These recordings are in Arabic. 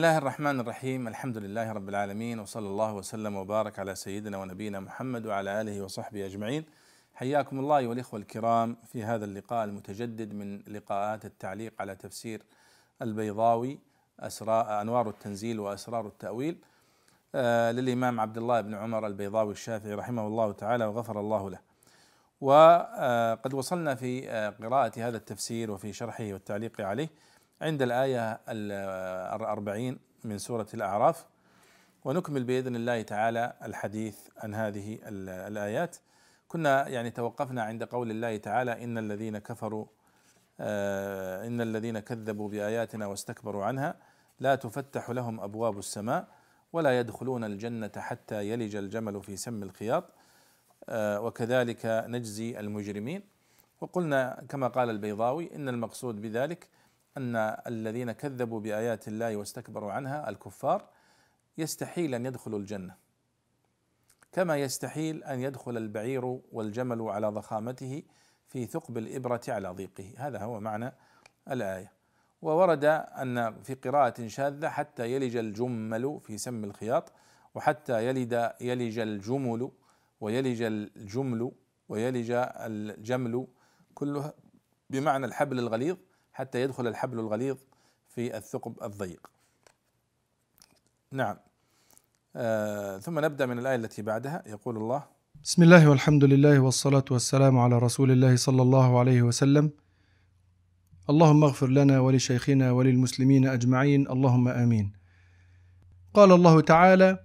الله الرحمن الرحيم الحمد لله رب العالمين وصلى الله وسلم وبارك على سيدنا ونبينا محمد وعلى اله وصحبه اجمعين حياكم الله ايها الاخوه الكرام في هذا اللقاء المتجدد من لقاءات التعليق على تفسير البيضاوي أسرار أنوار التنزيل وأسرار التأويل آه، للإمام عبد الله بن عمر البيضاوي الشافعي رحمه الله تعالى وغفر الله له وقد وصلنا في قراءة هذا التفسير وفي شرحه والتعليق عليه عند الآية الأربعين من سورة الأعراف. ونكمل بإذن الله تعالى الحديث عن هذه الآيات. كنا يعني توقفنا عند قول الله تعالى إن الذين كفروا آه، إن الذين كذبوا بآياتنا واستكبروا عنها لا تفتح لهم أبواب السماء ولا يدخلون الجنة حتى يلج الجمل في سم الخياط. آه، وكذلك نجزي المجرمين. وقلنا كما قال البيضاوي إن المقصود بذلك أن الذين كذبوا بآيات الله واستكبروا عنها الكفار يستحيل أن يدخلوا الجنة. كما يستحيل أن يدخل البعير والجمل على ضخامته في ثقب الإبرة على ضيقه. هذا هو معنى الآية. وورد أن في قراءة شاذة حتى يلج الجمل في سم الخياط وحتى يلد يلج الجمل ويلج الجمل ويلج الجمل كلها بمعنى الحبل الغليظ حتى يدخل الحبل الغليظ في الثقب الضيق. نعم. آه ثم نبدأ من الآية التي بعدها. يقول الله بسم الله والحمد لله والصلاة والسلام على رسول الله صلى الله عليه وسلم. اللهم اغفر لنا ولشيخنا وللمسلمين أجمعين. اللهم آمين. قال الله تعالى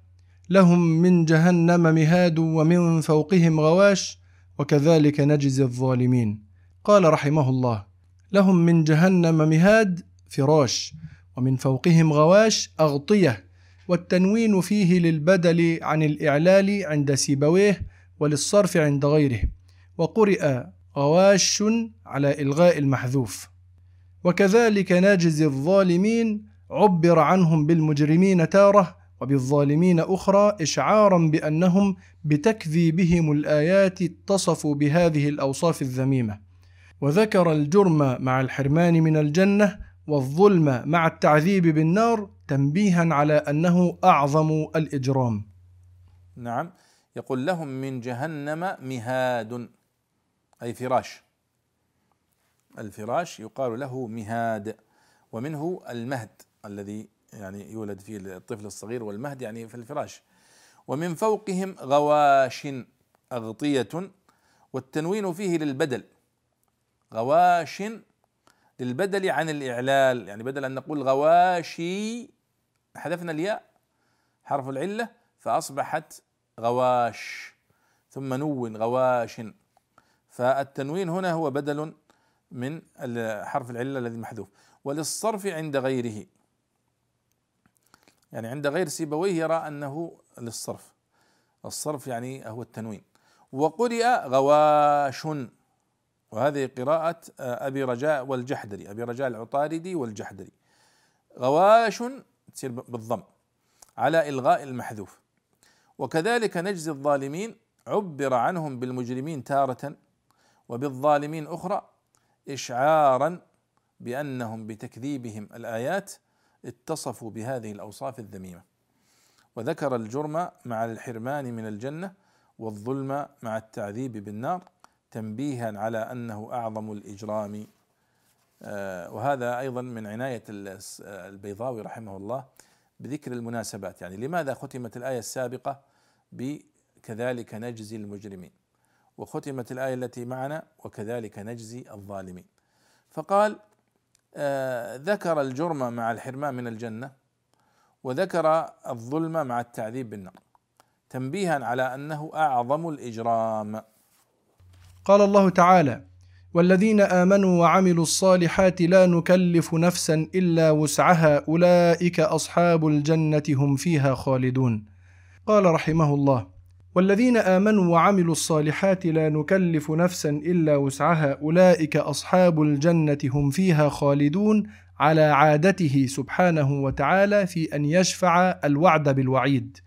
لهم من جهنم مهاد ومن فوقهم غواش وكذلك نجزي الظالمين. قال رحمه الله لهم من جهنم مهاد فراش ومن فوقهم غواش أغطية والتنوين فيه للبدل عن الإعلال عند سيبويه وللصرف عند غيره. وقرئ غواش على إلغاء المحذوف. وكذلك ناجز الظالمين عبر عنهم بالمجرمين تارة وبالظالمين أخرى إشعارا بأنهم بتكذيبهم الآيات اتصفوا بهذه الأوصاف الذميمة. وذكر الجرم مع الحرمان من الجنة والظلم مع التعذيب بالنار تنبيها على أنه أعظم الإجرام. نعم. يقول لهم من جهنم مهاد أي فراش. الفراش يقال له مهاد ومنه المهد الذي يعني يولد فيه الطفل الصغير والمهد يعني في الفراش. ومن فوقهم غواش أغطية والتنوين فيه للبدل. غواش للبدل عن الإعلال. يعني بدل أن نقول غواشي حذفنا الياء حرف العلة فأصبحت غواش. ثم نون غواش. فالتنوين هنا هو بدل من حرف العلة الذي محذوف. وللصرف عند غيره. يعني عند غير سيبويه يرى أنه للصرف. الصرف يعني هو التنوين. وقرئ غواش. وهذه قراءة أبي رجاء والجحدري أبي رجاء العطاردي والجحدري. غواش تصير بالضم على إلغاء المحذوف. وكذلك نجزي الظالمين عبر عنهم بالمجرمين تارة وبالظالمين أخرى إشعارا بأنهم بتكذيبهم الآيات اتصفوا بهذه الأوصاف الذميمة. وذكر الجرم مع الحرمان من الجنة والظلم مع التعذيب بالنار. تنبيها على أنه أعظم الإجرام. آه، وهذا أيضا من عناية البيضاوي رحمه الله بذكر المناسبات. يعني لماذا ختمت الآية السابقة بكذلك نجزي المجرمين؟ وختمت الآية التي معنا وكذلك نجزي الظالمين. فقال آه ذكر الجرم مع الحرمان من الجنة وذكر الظلم مع التعذيب بالنار تنبيها على أنه أعظم الإجرام. قال الله تعالى والذين آمنوا وعملوا الصالحات لا نكلف نفسا إلا وسعها أولئك أصحاب الجنة هم فيها خالدون. قال رحمه الله والذين آمنوا وعملوا الصالحات لا نكلف نفسا إلا وسعها أولئك أصحاب الجنة هم فيها خالدون على عادته سبحانه وتعالى في أن يشفع الوعد بالوعيد.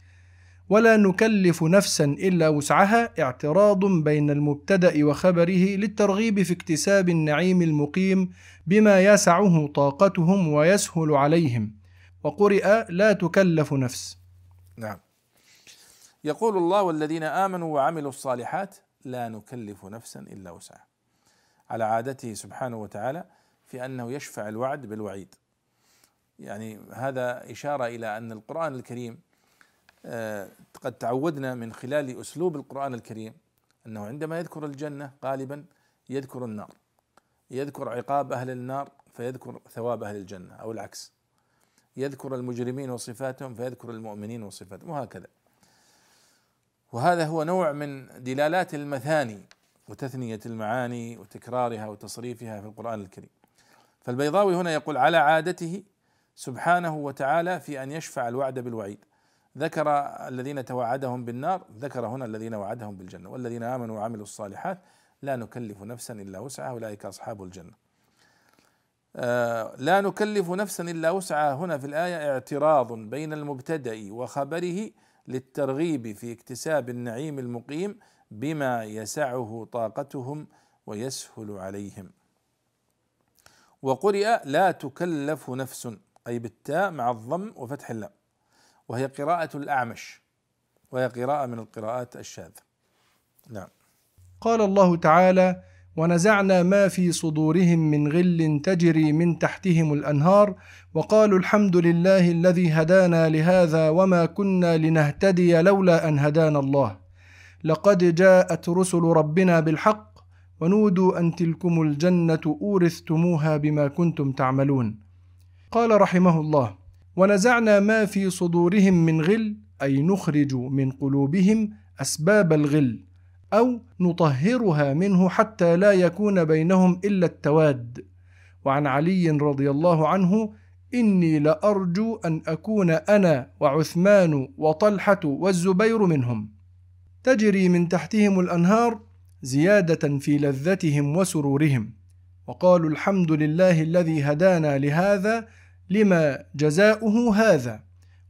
ولا نكلف نفسا إلا وسعها اعتراض بين المبتدأ وخبره للترغيب في اكتساب النعيم المقيم بما يسعه طاقتهم ويسهل عليهم. وقرئ لا تكلف نفس. نعم. يقول الله والذين آمنوا وعملوا الصالحات لا نكلف نفسا إلا وسعها. على عادته سبحانه وتعالى في أنه يشفع الوعد بالوعيد. يعني هذا إشارة إلى أن القرآن الكريم قد تعودنا من خلال أسلوب القرآن الكريم أنه عندما يذكر الجنة غالبا يذكر النار. يذكر عقاب أهل النار فيذكر ثواب أهل الجنة أو العكس. يذكر المجرمين وصفاتهم فيذكر المؤمنين وصفاتهم وهكذا. وهذا هو نوع من دلالات المثاني وتثنية المعاني وتكرارها وتصريفها في القرآن الكريم. فالبيضاوي هنا يقول على عادته سبحانه وتعالى في أن يشفع الوعد بالوعيد. ذكر الذين توعدهم بالنار ذكر هنا الذين وعدهم بالجنة والذين آمنوا وعملوا الصالحات لا نكلف نفسا إلا وسعها أولئك أصحاب الجنة. آه لا نكلف نفسا إلا وسعها. هنا في الآية اعتراض بين المبتدأ وخبره للترغيب في اكتساب النعيم المقيم بما يسعه طاقتهم ويسهل عليهم. وقرئ لا تكلف نفس أي بالتاء مع الضم وفتح اللام وهي قراءة الأعمش وهي قراءة من القراءات الشاذة. نعم. قال الله تعالى ونزعنا ما في صدورهم من غل تجري من تحتهم الأنهار وقالوا الحمد لله الذي هدانا لهذا وما كنا لنهتدي لولا أن هدانا الله. لقد جاءت رسل ربنا بالحق ونودوا أن تلكم الجنة أورثتموها بما كنتم تعملون. قال رحمه الله ونزعنا ما في صدورهم من غل أي نخرج من قلوبهم أسباب الغل أو نطهرها منه حتى لا يكون بينهم إلا التواد. وعن علي رضي الله عنه إني لأرجو أن أكون أنا وعثمان وطلحة والزبير منهم. تجري من تحتهم الأنهار زيادة في لذتهم وسرورهم. وقالوا الحمد لله الذي هدانا لهذا لما جزاؤه هذا؟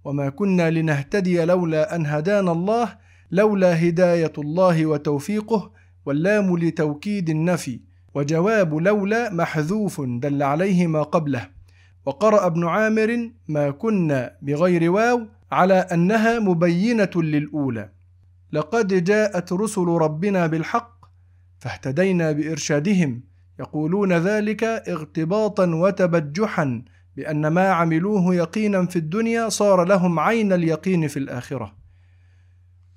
وما كنا لنهتدي لولا أن هدانا الله لولا هداية الله وتوفيقه واللام لتوكيد النفي وجواب لولا محذوف دل عليه ما قبله. وقرأ ابن عامر ما كنا بغير واو على أنها مبينة للأولى. لقد جاءت رسل ربنا بالحق فاهتدينا بإرشادهم يقولون ذلك اغتباطا وتبجحا بأن ما عملوه يقينا في الدنيا صار لهم عين اليقين في الآخرة.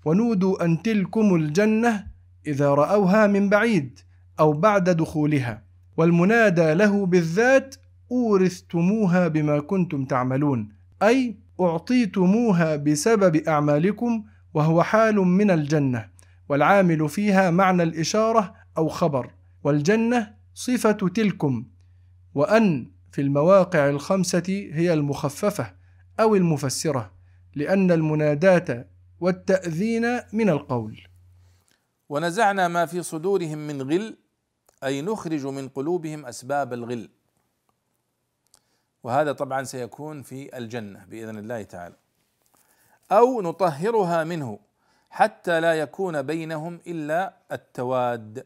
ونودوا أن تلكم الجنة إذا رأوها من بعيد أو بعد دخولها والمنادى له بالذات أورثتموها بما كنتم تعملون أي أعطيتموها بسبب أعمالكم وهو حال من الجنة والعامل فيها معنى الإشارة أو خبر والجنة صفة تلكم وأن في المواقع الخمسة هي المخففة أو المفسرة لأن المناداة والتأذين من القول. ونزعنا ما في صدورهم من غل أي نخرج من قلوبهم أسباب الغل. وهذا طبعا سيكون في الجنة بإذن الله تعالى. أو نطهرها منه حتى لا يكون بينهم إلا التواد.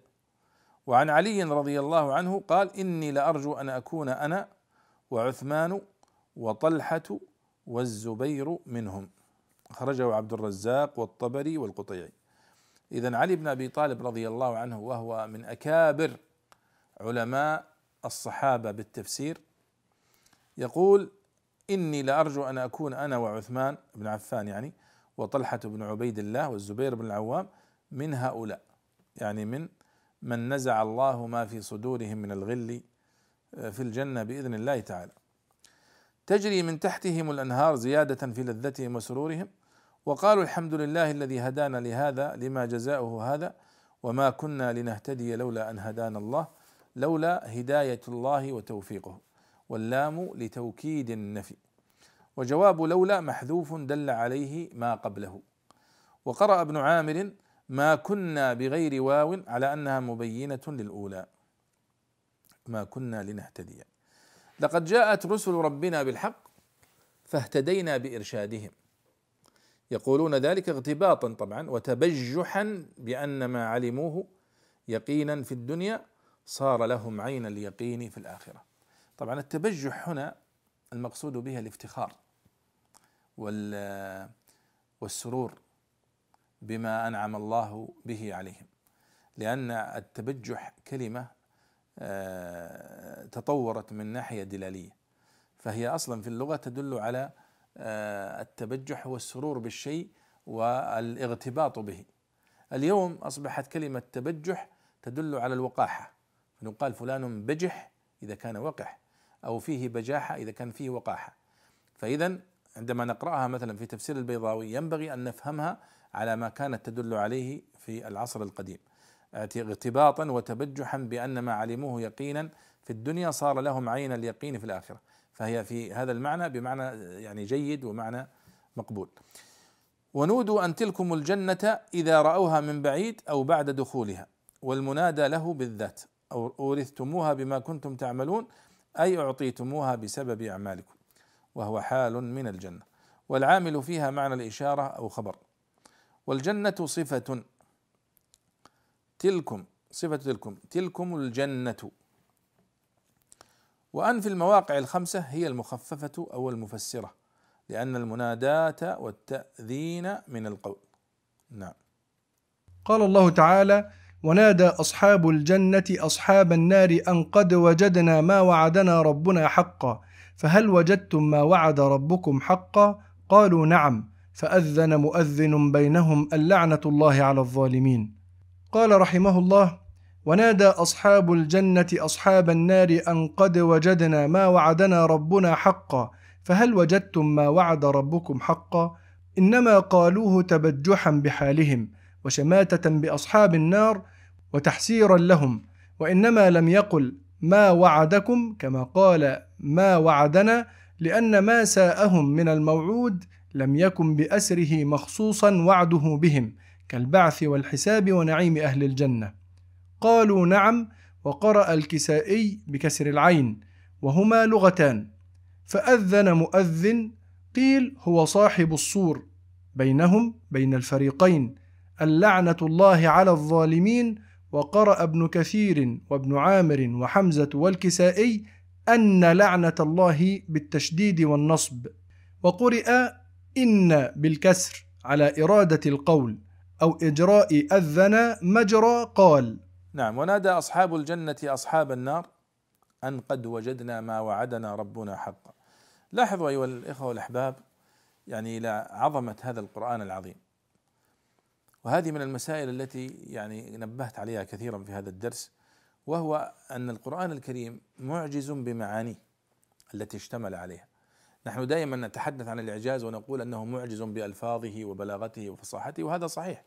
وعن علي رضي الله عنه قال إني لأرجو أن أكون أنا وعثمان وطلحة والزبير منهم. أخرجه عبد الرزاق والطبري والقطيعي. إذا علي بن أبي طالب رضي الله عنه وهو من أكابر علماء الصحابة بالتفسير يقول إني لأرجو أن أكون أنا وعثمان بن عفان يعني وطلحة بن عبيد الله والزبير بن العوام من هؤلاء يعني من من نزع الله ما في صدورهم من الغل في الجنة بإذن الله تعالى. تجري من تحتهم الأنهار زيادة في لذتهم وسرورهم وقالوا الحمد لله الذي هدانا لهذا لما جزاؤه هذا وما كنا لنهتدي لولا أن هدانا الله لولا هداية الله وتوفيقه. واللام لتوكيد النفي. وجواب لولا محذوف دل عليه ما قبله. وقرأ ابن عامر ما كنا بغير واو على أنها مبينة للأولى. ما كنا لنهتدي. لقد جاءت رسل ربنا بالحق فاهتدينا بإرشادهم. يقولون ذلك اغتباطا طبعا وتبجحا بأن ما علموه يقينا في الدنيا صار لهم عين اليقين في الآخرة. طبعا التبجح هنا المقصود به الافتخار والسرور بما أنعم الله به عليهم. لأن التبجح كلمة تطورت من ناحية دلالية. فهي أصلا في اللغة تدل على آه، التبجح والسرور بالشيء والإغتباط به. اليوم أصبحت كلمة تبجح تدل على الوقاحة. فنقال فلان بجح إذا كان وقح أو فيه بجاحة إذا كان فيه وقاحة. فاذا عندما نقرأها مثلا في تفسير البيضاوي ينبغي أن نفهمها على ما كانت تدل عليه في العصر القديم. اغتباطا وتبجحا بأن ما علموه يقينا في الدنيا صار لهم عين اليقين في الآخرة. فهي في هذا المعنى بمعنى يعني جيد ومعنى مقبول. ونودوا أن تلكم الجنة إذا رأوها من بعيد أو بعد دخولها والمنادى له بالذات. أو أورثتموها بما كنتم تعملون أي أعطيتموها بسبب أعمالكم وهو حال من الجنة. والعامل فيها معنى الإشارة أو خبر. والجنة صفة تلكم صفة تلكم. تلكم الجنة. وأن في المواقع الخمسة هي المخففة أو المفسرة لأن المناداة والتأذين من القول. نعم. قال الله تعالى ونادى أصحاب الجنة أصحاب النار أن قد وجدنا ما وعدنا ربنا حقا فهل وجدتم ما وعد ربكم حقا؟ قالوا نعم فأذن مؤذن بينهم اللعنة الله على الظالمين. قال رحمه الله ونادى أصحاب الجنة أصحاب النار أن قد وجدنا ما وعدنا ربنا حقا فهل وجدتم ما وعد ربكم حقا؟ إنما قالوه تبجحا بحالهم وشماتة بأصحاب النار وتحسيرا لهم وإنما لم يقل ما وعدكم كما قال ما وعدنا لأن ما ساءهم من الموعود لم يكن بأسره مخصوصا وعده بهم كالبعث والحساب ونعيم أهل الجنة. قالوا نعم وقرأ الكسائي بكسر العين وهما لغتان. فأذن مؤذن قيل هو صاحب الصور. بينهم بين الفريقين اللعنة الله على الظالمين وقرأ ابن كثير وابن عامر وحمزة والكسائي أن لعنة الله بالتشديد والنصب. وقرئ إن بالكسر على إرادة القول. أو إجراء أذن مجرى قال. نعم ونادى أصحاب الجنة أصحاب النار أن قد وجدنا ما وعدنا ربنا حقا. لاحظوا أيها الإخوة والأحباب يعني إلى عظمة هذا القرآن العظيم. وهذه من المسائل التي يعني نبهت عليها كثيرا في هذا الدرس وهو أن القرآن الكريم معجز بمعانيه التي اشتمل عليها. نحن دائما نتحدث عن الإعجاز ونقول أنه معجز بألفاظه وبلاغته وفصاحته وهذا صحيح.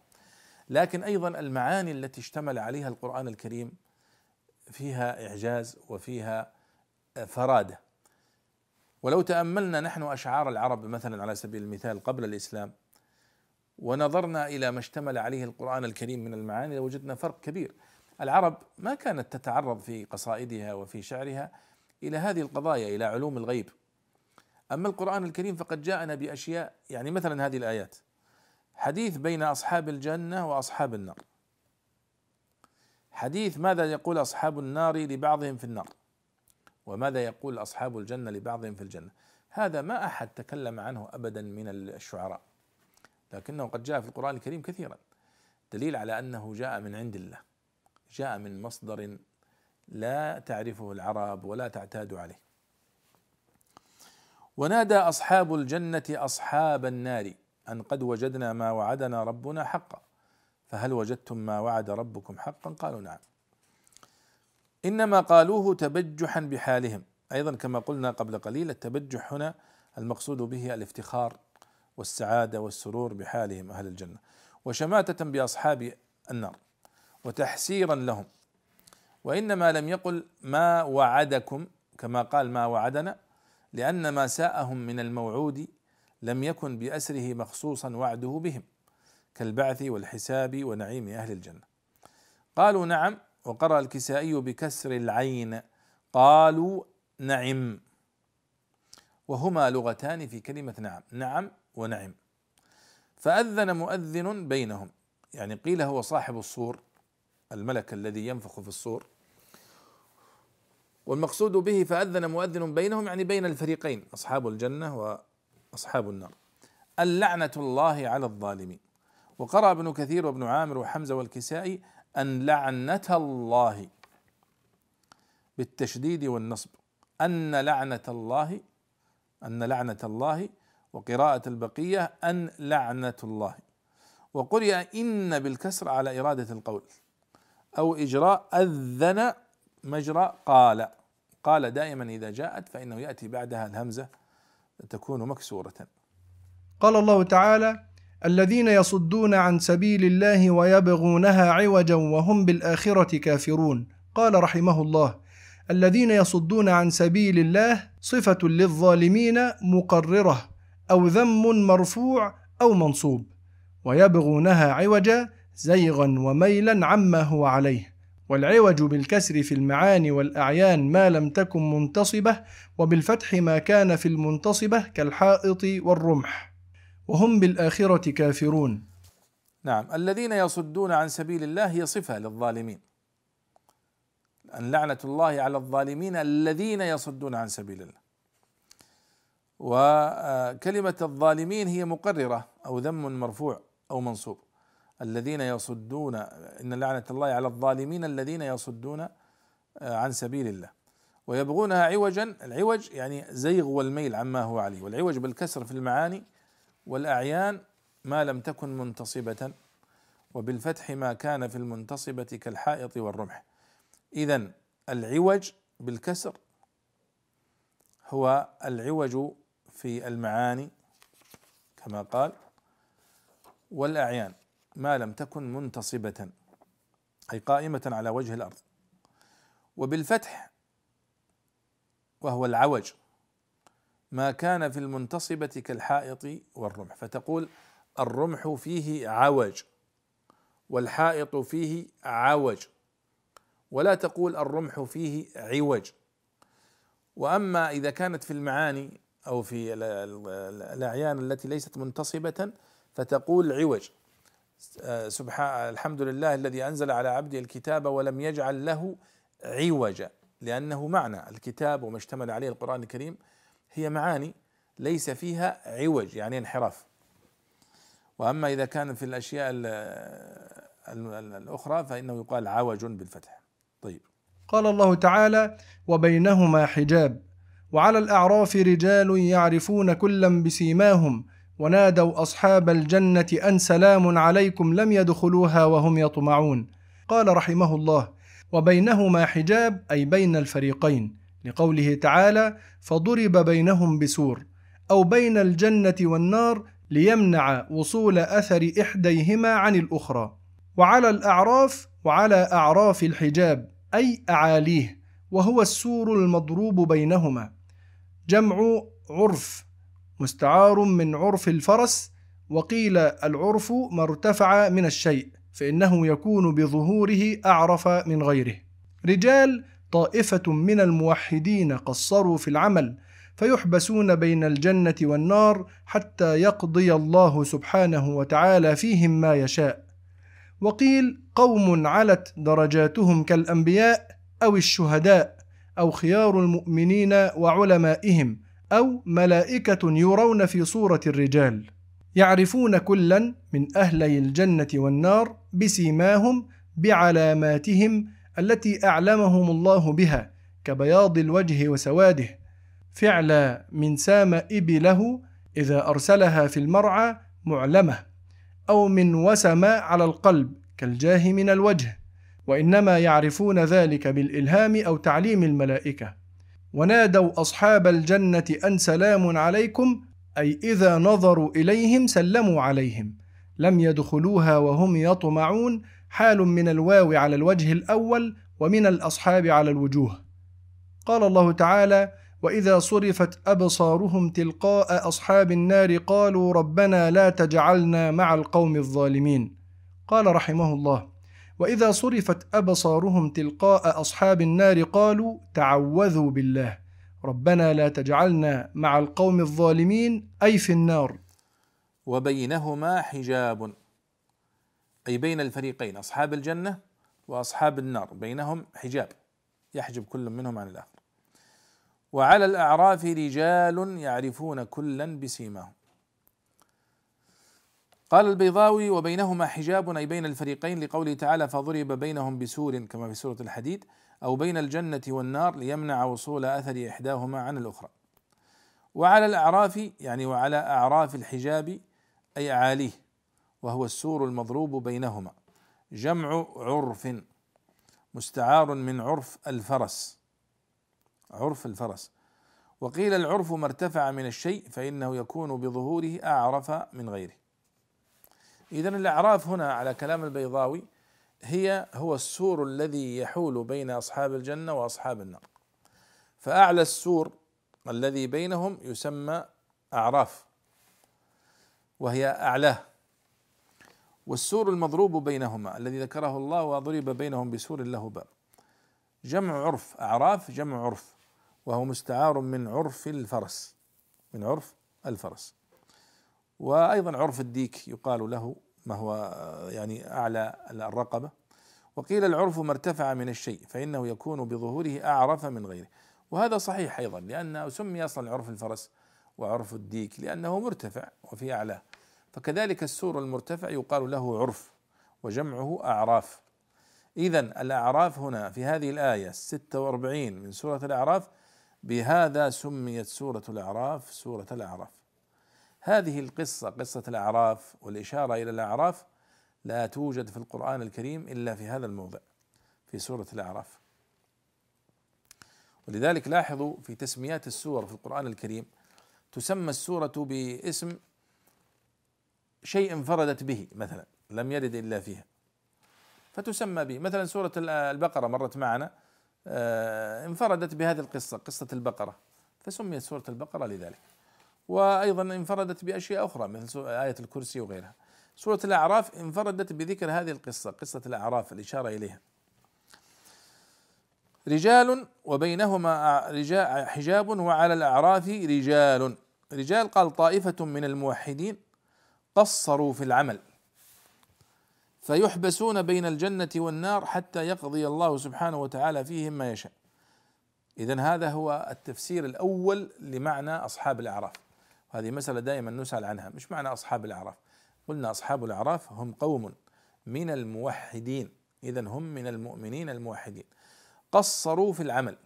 لكن أيضا المعاني التي اشتمل عليها القرآن الكريم فيها إعجاز وفيها فرادة. ولو تأملنا نحن أشعار العرب مثلا على سبيل المثال قبل الإسلام ونظرنا إلى ما اشتمل عليه القرآن الكريم من المعاني لوجدنا فرق كبير. العرب ما كانت تتعرض في قصائدها وفي شعرها إلى هذه القضايا إلى علوم الغيب. أما القرآن الكريم فقد جاءنا بأشياء يعني مثلا هذه الآيات. حديث بين أصحاب الجنة وأصحاب النار. حديث ماذا يقول أصحاب النار لبعضهم في النار؟ وماذا يقول أصحاب الجنة لبعضهم في الجنة؟ هذا ما أحد تكلم عنه ابدا من الشعراء لكنه قد جاء في القرآن الكريم كثيرا. دليل على أنه جاء من عند الله جاء من مصدر لا تعرفه العرب ولا تعتاد عليه. ونادى أصحاب الجنة أصحاب النار أن قد وجدنا ما وعدنا ربنا حقا. فهل وجدتم ما وعد ربكم حقا؟ قالوا نعم. إنما قالوه تبجحا بحالهم. أيضا كما قلنا قبل قليل التبجح هنا المقصود به الافتخار والسعادة والسرور بحالهم أهل الجنة. وشماتة بأصحاب النار وتحسيرا لهم. وإنما لم يقل ما وعدكم كما قال ما وعدنا لأن ما ساءهم من الموعود لم يكن بأسره مخصوصا وعده بهم كالبعث والحساب ونعيم أهل الجنة. قالوا نعم وقرأ الكسائي بكسر العين قالوا نعم. وهما لغتان في كلمة نعم نعم ونعم. فأذن مؤذن بينهم يعني قيل هو صاحب الصور الملك الذي ينفخ في الصور. والمقصود به فأذن مؤذن بينهم يعني بين الفريقين أصحاب الجنة أصحاب النار. اللعنة الله على الظالمين. وقرأ ابن كثير وابن عامر وحمزة والكسائي أن لعنة الله بالتشديد والنصب. أن لعنة الله أن لعنة الله وقراءة البقية أن لعنة الله. وقرئ إن بالكسر على إرادة القول. أو إجراء أذن مجرى قال. قال دائما إذا جاءت فإنه يأتي بعدها الهمزة تكون مكسورة. قال الله تعالى الذين يصدون عن سبيل الله ويبغونها عوجا وهم بالآخرة كافرون. قال رحمه الله الذين يصدون عن سبيل الله صفة للظالمين مقررة أو ذم مرفوع أو منصوب ويبغونها عوجا زيغا وميلا عما هو عليه. والعوج بالكسر في المعاني والأعيان ما لم تكن منتصبة وبالفتح ما كان في المنتصبة كالحائط والرمح. وهم بالآخرة كافرون. نعم الذين يصدون عن سبيل الله هي صفة للظالمين. أن لعنة الله على الظالمين الذين يصدون عن سبيل الله. وكلمة الظالمين هي مقررة أو ذم مرفوع أو منصوب. الذين يصدون إن لعنة الله على الظالمين الذين يصدون آه، عن سبيل الله. ويبغونها عوجا العوج يعني زيغ والميل عما هو عليه. والعوج بالكسر في المعاني والأعيان ما لم تكن منتصبة وبالفتح ما كان في المنتصبة كالحائط والرمح. إذا العوج بالكسر هو العوج في المعاني كما قال والأعيان. ما لم تكن منتصبة أي قائمة على وجه الأرض. وبالفتح وهو العوج ما كان في المنتصبة كالحائط والرمح. فتقول الرمح فيه عوج والحائط فيه عوج. ولا تقول الرمح فيه عوج. وأما إذا كانت في المعاني أو في الأعيان التي ليست منتصبة فتقول عوج. سبحان الحمد لله الذي أنزل على عبده الكتاب ولم يجعل له عوجا لأنه معنى الكتاب وما اشتمل عليه القرآن الكريم هي معاني ليس فيها عوج يعني انحراف. وأما إذا كان في الأشياء الأخرى فإنه يقال عوج بالفتح. طيب. قال الله تعالى وبينهما حجاب وعلى الأعراف رجال يعرفون كلا بسيماهم ونادوا أصحاب الجنة أن سلام عليكم لم يدخلوها وهم يطمعون. قال رحمه الله وبينهما حجاب أي بين الفريقين. لقوله تعالى فضرب بينهم بسور. أو بين الجنة والنار ليمنع وصول أثر إحديهما عن الأخرى. وعلى الأعراف وعلى أعراف الحجاب أي أعاليه وهو السور المضروب بينهما. جمع عرف. مستعار من عرف الفرس وقيل العرف ما ارتفع من الشيء فإنه يكون بظهوره أعرف من غيره. رجال طائفة من الموحدين قصروا في العمل فيحبسون بين الجنة والنار حتى يقضي الله سبحانه وتعالى فيهم ما يشاء. وقيل قوم علت درجاتهم كالأنبياء أو الشهداء أو خيار المؤمنين وعلمائهم أو ملائكة يرون في صورة الرجال يعرفون كلا من أهلي الجنة والنار بسيماهم بعلاماتهم التي أعلمهم الله بها كبياض الوجه وسواده. فعل من سام إبله إذا أرسلها في المرعى معلمة أو من وسم على القلب كالجاه من الوجه وإنما يعرفون ذلك بالإلهام أو تعليم الملائكة. ونادوا أصحاب الجنة أن سلام عليكم أي إذا نظروا إليهم سلموا عليهم. لم يدخلوها وهم يطمعون. حال من الواو على الوجه الأول ومن الأصحاب على الوجوه. قال الله تعالى وإذا صرفت أبصارهم تلقاء أصحاب النار قالوا ربنا لا تجعلنا مع القوم الظالمين. قال رحمه الله وإذا صرفت أبصارهم تلقاء أصحاب النار قالوا تعوذوا بالله. ربنا لا تجعلنا مع القوم الظالمين أي في النار. وبينهما حجاب. أي بين الفريقين أصحاب الجنة وأصحاب النار بينهم حجاب. يحجب كل منهم عن الآخر. وعلى الأعراف رجال يعرفون كلا بسيماهم. قال البيضاوي وبينهما حجاب أي بين الفريقين لقوله تعالى فضرب بينهم بسور كما في سورة الحديد أو بين الجنة والنار ليمنع وصول أثر إحداهما عن الأخرى. وعلى الأعراف يعني وعلى أعراف الحجاب أي أعاليه وهو السور المضروب بينهما. جمع عرف مستعار من عرف الفرس. عرف الفرس. وقيل العرف ما ارتفع من الشيء فإنه يكون بظهوره أعرف من غيره. إذا الأعراف هنا على كلام البيضاوي هي هو السور الذي يحول بين أصحاب الجنة وأصحاب النار. فأعلى السور الذي بينهم يسمى أعراف وهي أعلاه. والسور المضروب بينهما الذي ذكره الله وضرب بينهم بسور له باب جمع عرف أعراف جمع عرف وهو مستعار من عرف الفرس من عرف الفرس. وأيضا عرف الديك يقال له ما هو يعني أعلى الرقبة. وقيل العرف ما ارتفع من الشيء فإنه يكون بظهوره أعرف من غيره. وهذا صحيح أيضا لأنه سمي أصلا عرف الفرس وعرف الديك لأنه مرتفع وفي أعلاه فكذلك السور المرتفع يقال له عرف وجمعه أعراف. إذا الأعراف هنا في هذه الآية 46 من سورة الأعراف بهذا سميت سورة الأعراف سورة الأعراف. هذه القصة قصة الأعراف والإشارة إلى الأعراف لا توجد في القرآن الكريم إلا في هذا الموضع في سورة الأعراف. ولذلك لاحظوا في تسميات السور في القرآن الكريم تسمى السورة باسم شيء انفردت به مثلا لم يرد إلا فيها. فتسمى به. مثلا سورة البقرة مرت معنا آه، انفردت بهذه القصة قصة البقرة. فسميت سورة البقرة لذلك. وأيضا انفردت بأشياء أخرى مثل آية الكرسي وغيرها. سورة الأعراف انفردت بذكر هذه القصة قصة الأعراف الإشارة إليها. رجال وبينهما حجاب وعلى الأعراف رجال. رجال قال طائفة من الموحدين قصروا في العمل فيحبسون بين الجنة والنار حتى يقضي الله سبحانه وتعالى فيهم ما يشاء. إذا هذا هو التفسير الأول لمعنى أصحاب الأعراف. هذه مسألة دائما نسأل عنها مش معنى أصحاب الأعراف. قلنا أصحاب الأعراف هم قوم من الموحدين. إذا هم من المؤمنين الموحدين. قصروا في العمل.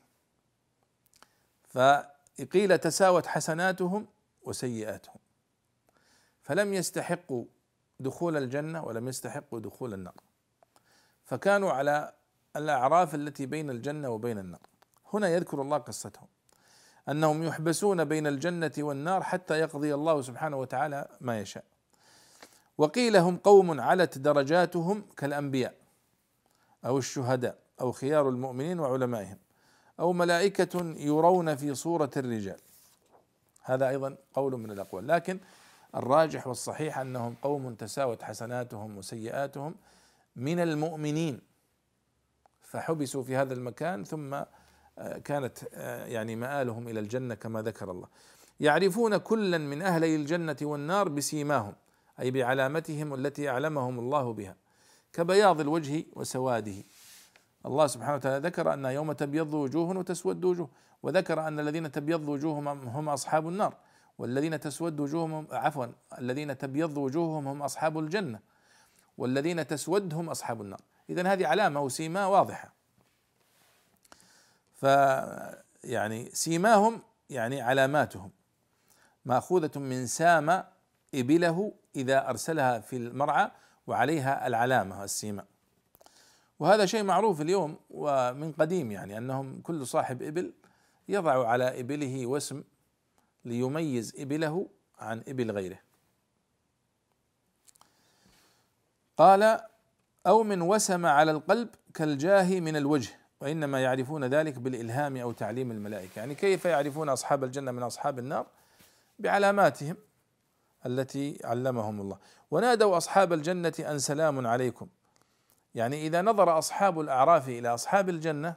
فقيل تساوت حسناتهم وسيئاتهم. فلم يستحقوا دخول الجنة ولم يستحقوا دخول النار. فكانوا على الأعراف التي بين الجنة وبين النار. هنا يذكر الله قصتهم. أنهم يحبسون بين الجنة والنار حتى يقضي الله سبحانه وتعالى ما يشاء. وقيل هم قوم علت درجاتهم كالأنبياء أو الشهداء أو خيار المؤمنين وعلمائهم أو ملائكة يرون في صورة الرجال. هذا أيضا قول من الأقوال. لكن الراجح والصحيح أنهم قوم تساوت حسناتهم وسيئاتهم من المؤمنين. فحبسوا في هذا المكان ثم كانت يعني مآلهم إلى الجنة كما ذكر الله. يعرفون كلا من أهلي الجنة والنار بسيماهم أي بعلامتهم التي أعلمهم الله بها كبياض الوجه وسواده. الله سبحانه وتعالى ذكر أن يوم تبيض وجوه وتسود وجوه وذكر أن الذين تبيض وجوههم هم أصحاب النار والذين تسود وجوههم عفوا الذين تبيض وجوههم هم أصحاب الجنة والذين تسود هم أصحاب النار. إذا هذه علامة وسيما واضحة. ف يعني سيماهم يعني علاماتهم. ماخوذة من سام إبله إذا أرسلها في المرعى وعليها العلامة السيماء وهذا شيء معروف اليوم ومن قديم يعني أنهم كل صاحب إبل يضع على إبله وسم ليميز إبله عن إبل غيره. قال أو من وسم على القلب كالجاه من الوجه وإنما يعرفون ذلك بالإلهام أو تعليم الملائكة. يعني كيف يعرفون أصحاب الجنة من أصحاب النار؟ بعلاماتهم التي علمهم الله. ونادوا أصحاب الجنة أن سلام عليكم. يعني إذا نظر أصحاب الأعراف إلى أصحاب الجنة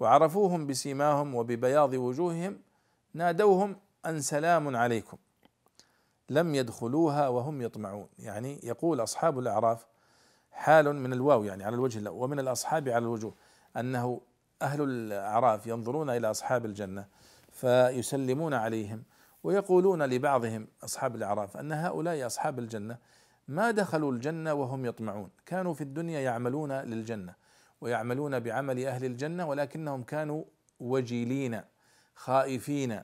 وعرفوهم بسيماهم وببياض وجوههم نادوهم أن سلام عليكم. لم يدخلوها وهم يطمعون. يعني يقول أصحاب الأعراف حال من الواو يعني على الوجه ومن الأصحاب على الوجوه. أنه أهل الأعراف ينظرون إلى أصحاب الجنة فيسلمون عليهم ويقولون لبعضهم أصحاب الأعراف أن هؤلاء أصحاب الجنة ما دخلوا الجنة وهم يطمعون كانوا في الدنيا يعملون للجنة ويعملون بعمل أهل الجنة ولكنهم كانوا وجيلين خائفين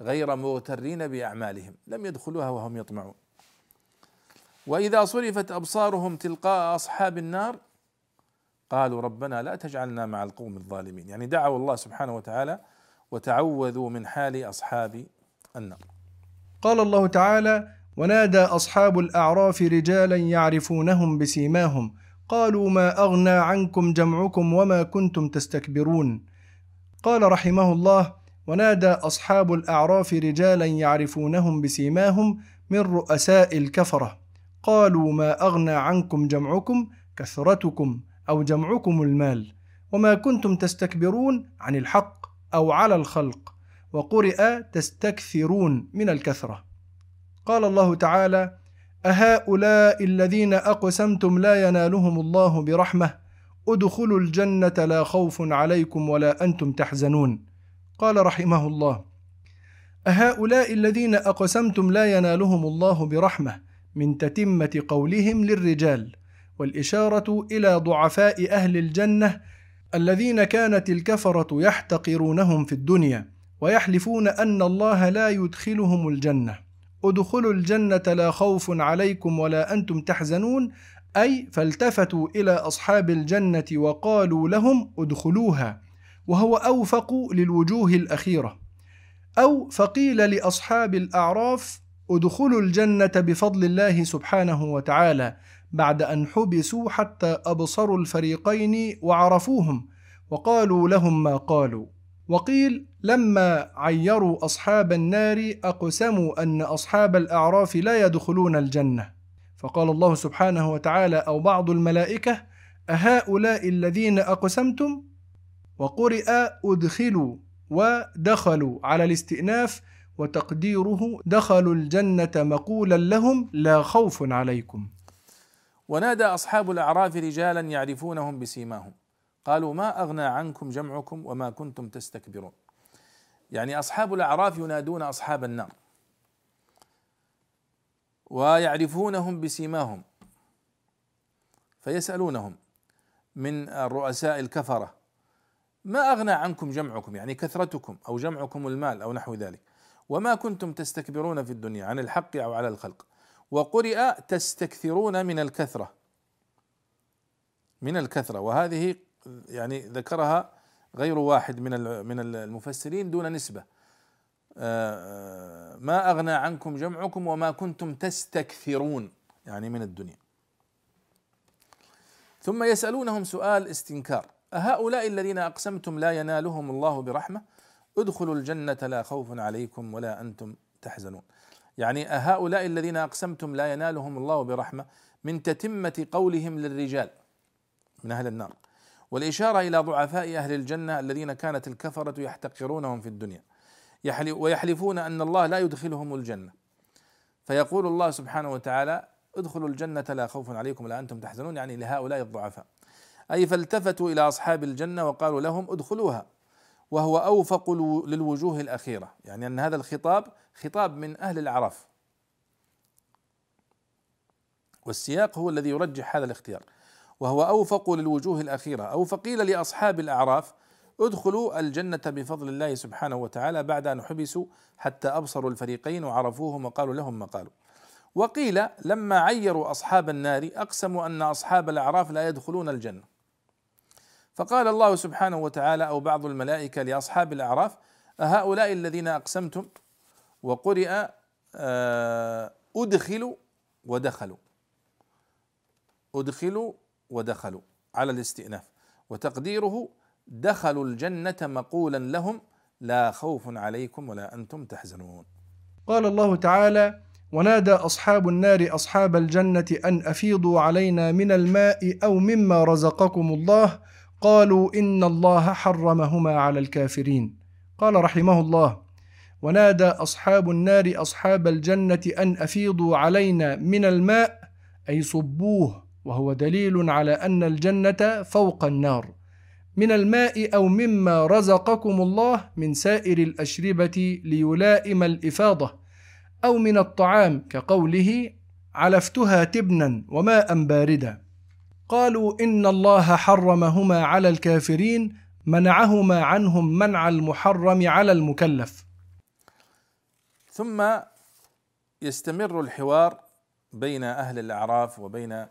غير مغترين بأعمالهم لم يدخلوها وهم يطمعون. وإذا صرفت أبصارهم تلقاء أصحاب النار قالوا ربنا لا تجعلنا مع القوم الظالمين. يعني دعوا الله سبحانه وتعالى وتعوذوا من حال أصحاب النار. قال الله تعالى ونادى أصحاب الأعراف رجالا يعرفونهم بسيماهم. قالوا ما أغنى عنكم جمعكم وما كنتم تستكبرون؟ قال رحمه الله ونادى أصحاب الأعراف رجالا يعرفونهم بسيماهم من رؤساء الكفرة. قالوا ما أغنى عنكم جمعكم؟ كثرتكم. أو جمعكم المال وما كنتم تستكبرون عن الحق أو على الخلق وقرئ تستكثرون من الكثرة. قال الله تعالى أهؤلاء الذين أقسمتم لا ينالهم الله برحمة ادخلوا الجنة لا خوف عليكم ولا أنتم تحزنون. قال رحمه الله أهؤلاء الذين أقسمتم لا ينالهم الله برحمة من تتمة قولهم للرجال والإشارة إلى ضعفاء أهل الجنة الذين كانت الكفرة يحتقرونهم في الدنيا ويحلفون أن الله لا يدخلهم الجنة. ادخلوا الجنة لا خوف عليكم ولا أنتم تحزنون أي فالتفتوا إلى أصحاب الجنة وقالوا لهم ادخلوها وهو أوفق للوجوه الأخيرة. أو فقيل لأصحاب الأعراف ادخلوا الجنة بفضل الله سبحانه وتعالى بعد أن حبسوا حتى أبصروا الفريقين وعرفوهم وقالوا لهم ما قالوا. وقيل لما عيروا أصحاب النار أقسموا أن أصحاب الأعراف لا يدخلون الجنة. فقال الله سبحانه وتعالى أو بعض الملائكة أهؤلاء الذين أقسمتم؟ وقرئ أدخلوا ودخلوا على الاستئناف وتقديره دخلوا الجنة مقولا لهم لا خوف عليكم. ونادى أصحاب الأعراف رجالا يعرفونهم بسيماهم. قالوا ما أغنى عنكم جمعكم وما كنتم تستكبرون. يعني أصحاب الأعراف ينادون أصحاب النار ويعرفونهم بسيماهم فيسألونهم من الرؤساء الكفرة ما أغنى عنكم جمعكم؟ يعني كثرتكم أو جمعكم المال أو نحو ذلك. وما كنتم تستكبرون في الدنيا عن الحق أو على الخلق. وقرئ تستكثرون من الكثرة. من الكثرة. وهذه يعني ذكرها غير واحد من من المفسرين دون نسبة. آه، ما أغنى عنكم جمعكم وما كنتم تستكثرون. يعني من الدنيا. ثم يسألونهم سؤال استنكار. أهؤلاء الذين أقسمتم لا ينالهم الله برحمة؟ ادخلوا الجنة لا خوف عليكم ولا أنتم تحزنون. يعني أهؤلاء الذين أقسمتم لا ينالهم الله برحمة من تتمة قولهم للرجال من أهل النار. والإشارة إلى ضعفاء أهل الجنة الذين كانت الكفرة يحتقرونهم في الدنيا. ويحلفون أن الله لا يدخلهم الجنة. فيقول الله سبحانه وتعالى ادخلوا الجنة لا خوف عليكم ولا أنتم تحزنون. يعني لهؤلاء الضعفاء. أي فالتفتوا إلى أصحاب الجنة وقالوا لهم ادخلوها. وهو أوفق للوجوه الأخيرة. يعني أن هذا الخطاب خطاب من أهل الأعراف. والسياق هو الذي يرجح هذا الاختيار. وهو أوفق للوجوه الأخيرة. أو فقيل لأصحاب الأعراف ادخلوا الجنة بفضل الله سبحانه وتعالى بعد أن حبسوا حتى أبصروا الفريقين وعرفوهم وقالوا لهم ما قالوا. وقيل لما عيروا أصحاب النار أقسموا أن أصحاب الأعراف لا يدخلون الجنة. فقال الله سبحانه وتعالى أو بعض الملائكة لأصحاب الأعراف أهؤلاء الذين أقسمتم وقرئ آه، أدخلوا ودخلوا. أدخلوا ودخلوا على الاستئناف. وتقديره دخلوا الجنة مقولا لهم لا خوف عليكم ولا أنتم تحزنون. قال الله تعالى ونادى أصحاب النار أصحاب الجنة أن أفيضوا علينا من الماء أو مما رزقكم الله قالوا إن الله حرمهما على الكافرين. قال رحمه الله ونادى أصحاب النار أصحاب الجنة أن أفيضوا علينا من الماء أي صبوه وهو دليل على أن الجنة فوق النار. من الماء أو مما رزقكم الله من سائر الأشربة ليلائم الإفاضة أو من الطعام كقوله علفتها تبنا وماء باردا. قالوا إن الله حرمهما على الكافرين منعهما عنهم منع المحرم على المكلف. ثم يستمر الحوار بين أهل الأعراف وبين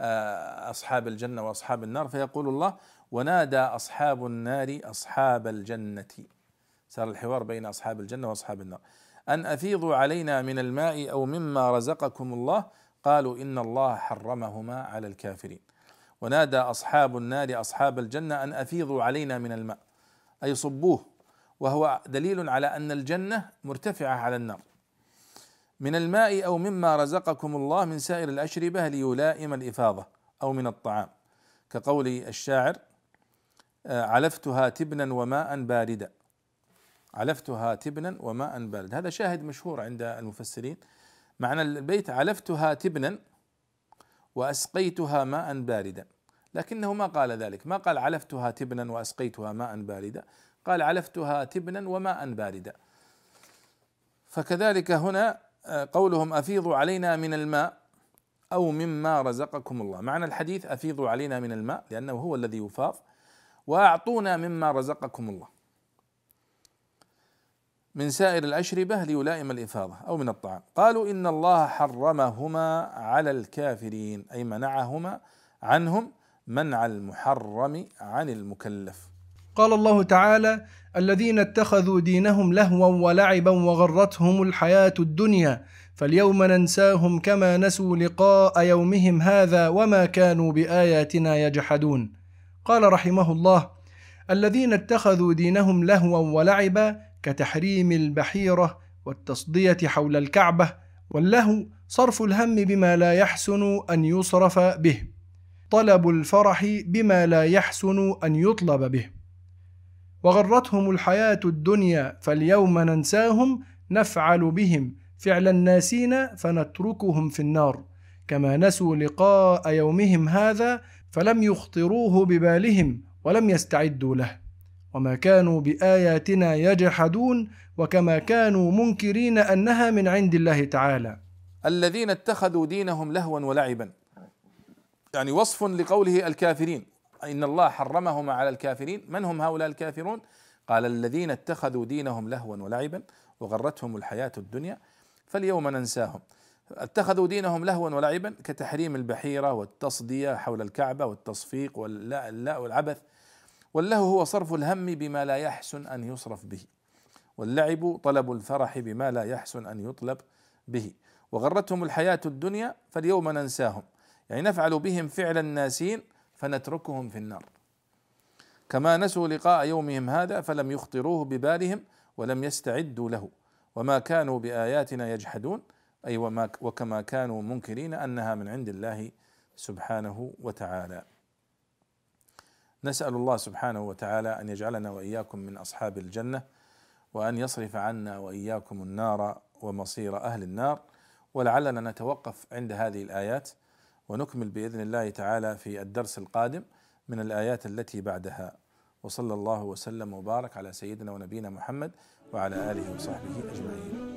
آه، أصحاب الجنة وأصحاب النار فيقول الله ونادى أصحاب النار أصحاب الجنة. صار الحوار بين أصحاب الجنة وأصحاب النار. أن أفيضوا علينا من الماء أو مما رزقكم الله. قالوا إن الله حرمهما على الكافرين. ونادى أصحاب النار أصحاب الجنة أن أفيضوا علينا من الماء. أي صبوه. وهو دليل على أن الجنة مرتفعة على النار. من الماء أو مما رزقكم الله من سائر الأشربة ليلائم الإفاضة أو من الطعام. كقول الشاعر آه، علفتها تبنا وماء باردا. علفتها تبنا وماء بارد هذا شاهد مشهور عند المفسرين. معنى البيت علفتها تبنا وأسقيتها ماء باردا. لكنه ما قال ذلك. ما قال علفتها تبنا وأسقيتها ماء باردا. قال علفتها تبنا وماء باردا. فكذلك هنا آه، قولهم أفيضوا علينا من الماء أو مما رزقكم الله. معنى الحديث أفيضوا علينا من الماء لأنه هو الذي يفاض. وأعطونا مما رزقكم الله. من سائر الأشربة ليلائم الإفاضة أو من الطعام. قالوا إن الله حرمهما على الكافرين أي منعهما عنهم منع المحرم عن المكلف. قال الله تعالى الذين اتخذوا دينهم لهوا ولعبا وغرتهم الحياة الدنيا فاليوم ننساهم كما نسوا لقاء يومهم هذا وما كانوا بآياتنا يجحدون. قال رحمه الله الذين اتخذوا دينهم لهوا ولعبا كتحريم البحيرة والتصدية حول الكعبة واللهو صرف الهم بما لا يحسن أن يصرف به طلب الفرح بما لا يحسن أن يطلب به. وغرتهم الحياة الدنيا فاليوم ننساهم نفعل بهم فعل الناسين فنتركهم في النار. كما نسوا لقاء يومهم هذا فلم يخطروه ببالهم ولم يستعدوا له. وما كانوا باياتنا يجحدون وكما كانوا منكرين انها من عند الله تعالى. الذين اتخذوا دينهم لهوا ولعبا. يعني وصف لقوله الكافرين. ان الله حرمهما على الكافرين. من هم هؤلاء الكافرون؟ قال الذين اتخذوا دينهم لهوا ولعبا وغرتهم الحياة الدنيا فاليوم ننساهم. اتخذوا دينهم لهوا ولعبا كتحريم البحيره والتصديه حول الكعبه والتصفيق واللا والعبث واللهو هو صرف الهم بما لا يحسن أن يصرف به واللعب طلب الفرح بما لا يحسن أن يطلب به. وغرتهم الحياة الدنيا فاليوم ننساهم يعني نفعل بهم فعل الناسين فنتركهم في النار. كما نسوا لقاء يومهم هذا فلم يخطروه ببالهم ولم يستعدوا له. وما كانوا بآياتنا يجحدون أي وما وكما كانوا منكرين أنها من عند الله سبحانه وتعالى. نسأل الله سبحانه وتعالى أن يجعلنا وإياكم من أصحاب الجنة وأن يصرف عنا وإياكم النار ومصير أهل النار. ولعلنا نتوقف عند هذه الآيات ونكمل بإذن الله تعالى في الدرس القادم من الآيات التي بعدها. وصلى الله وسلم وبارك على سيدنا ونبينا محمد وعلى آله وصحبه أجمعين.